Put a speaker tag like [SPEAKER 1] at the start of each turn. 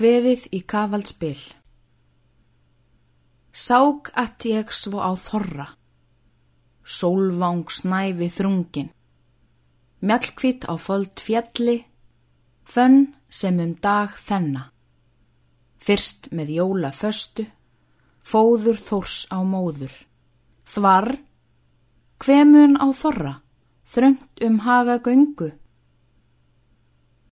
[SPEAKER 1] Kveðið í kafaldsbyll Sák att ég svo á þorra, sólvang snæfi þrungin, mjallkvitt á fold fjalli, fönn sem um dag þenna, fyrst með jóla föstu, fóður þórs á móður, þvar, hvemun á þorra, þröngt um haga göngu,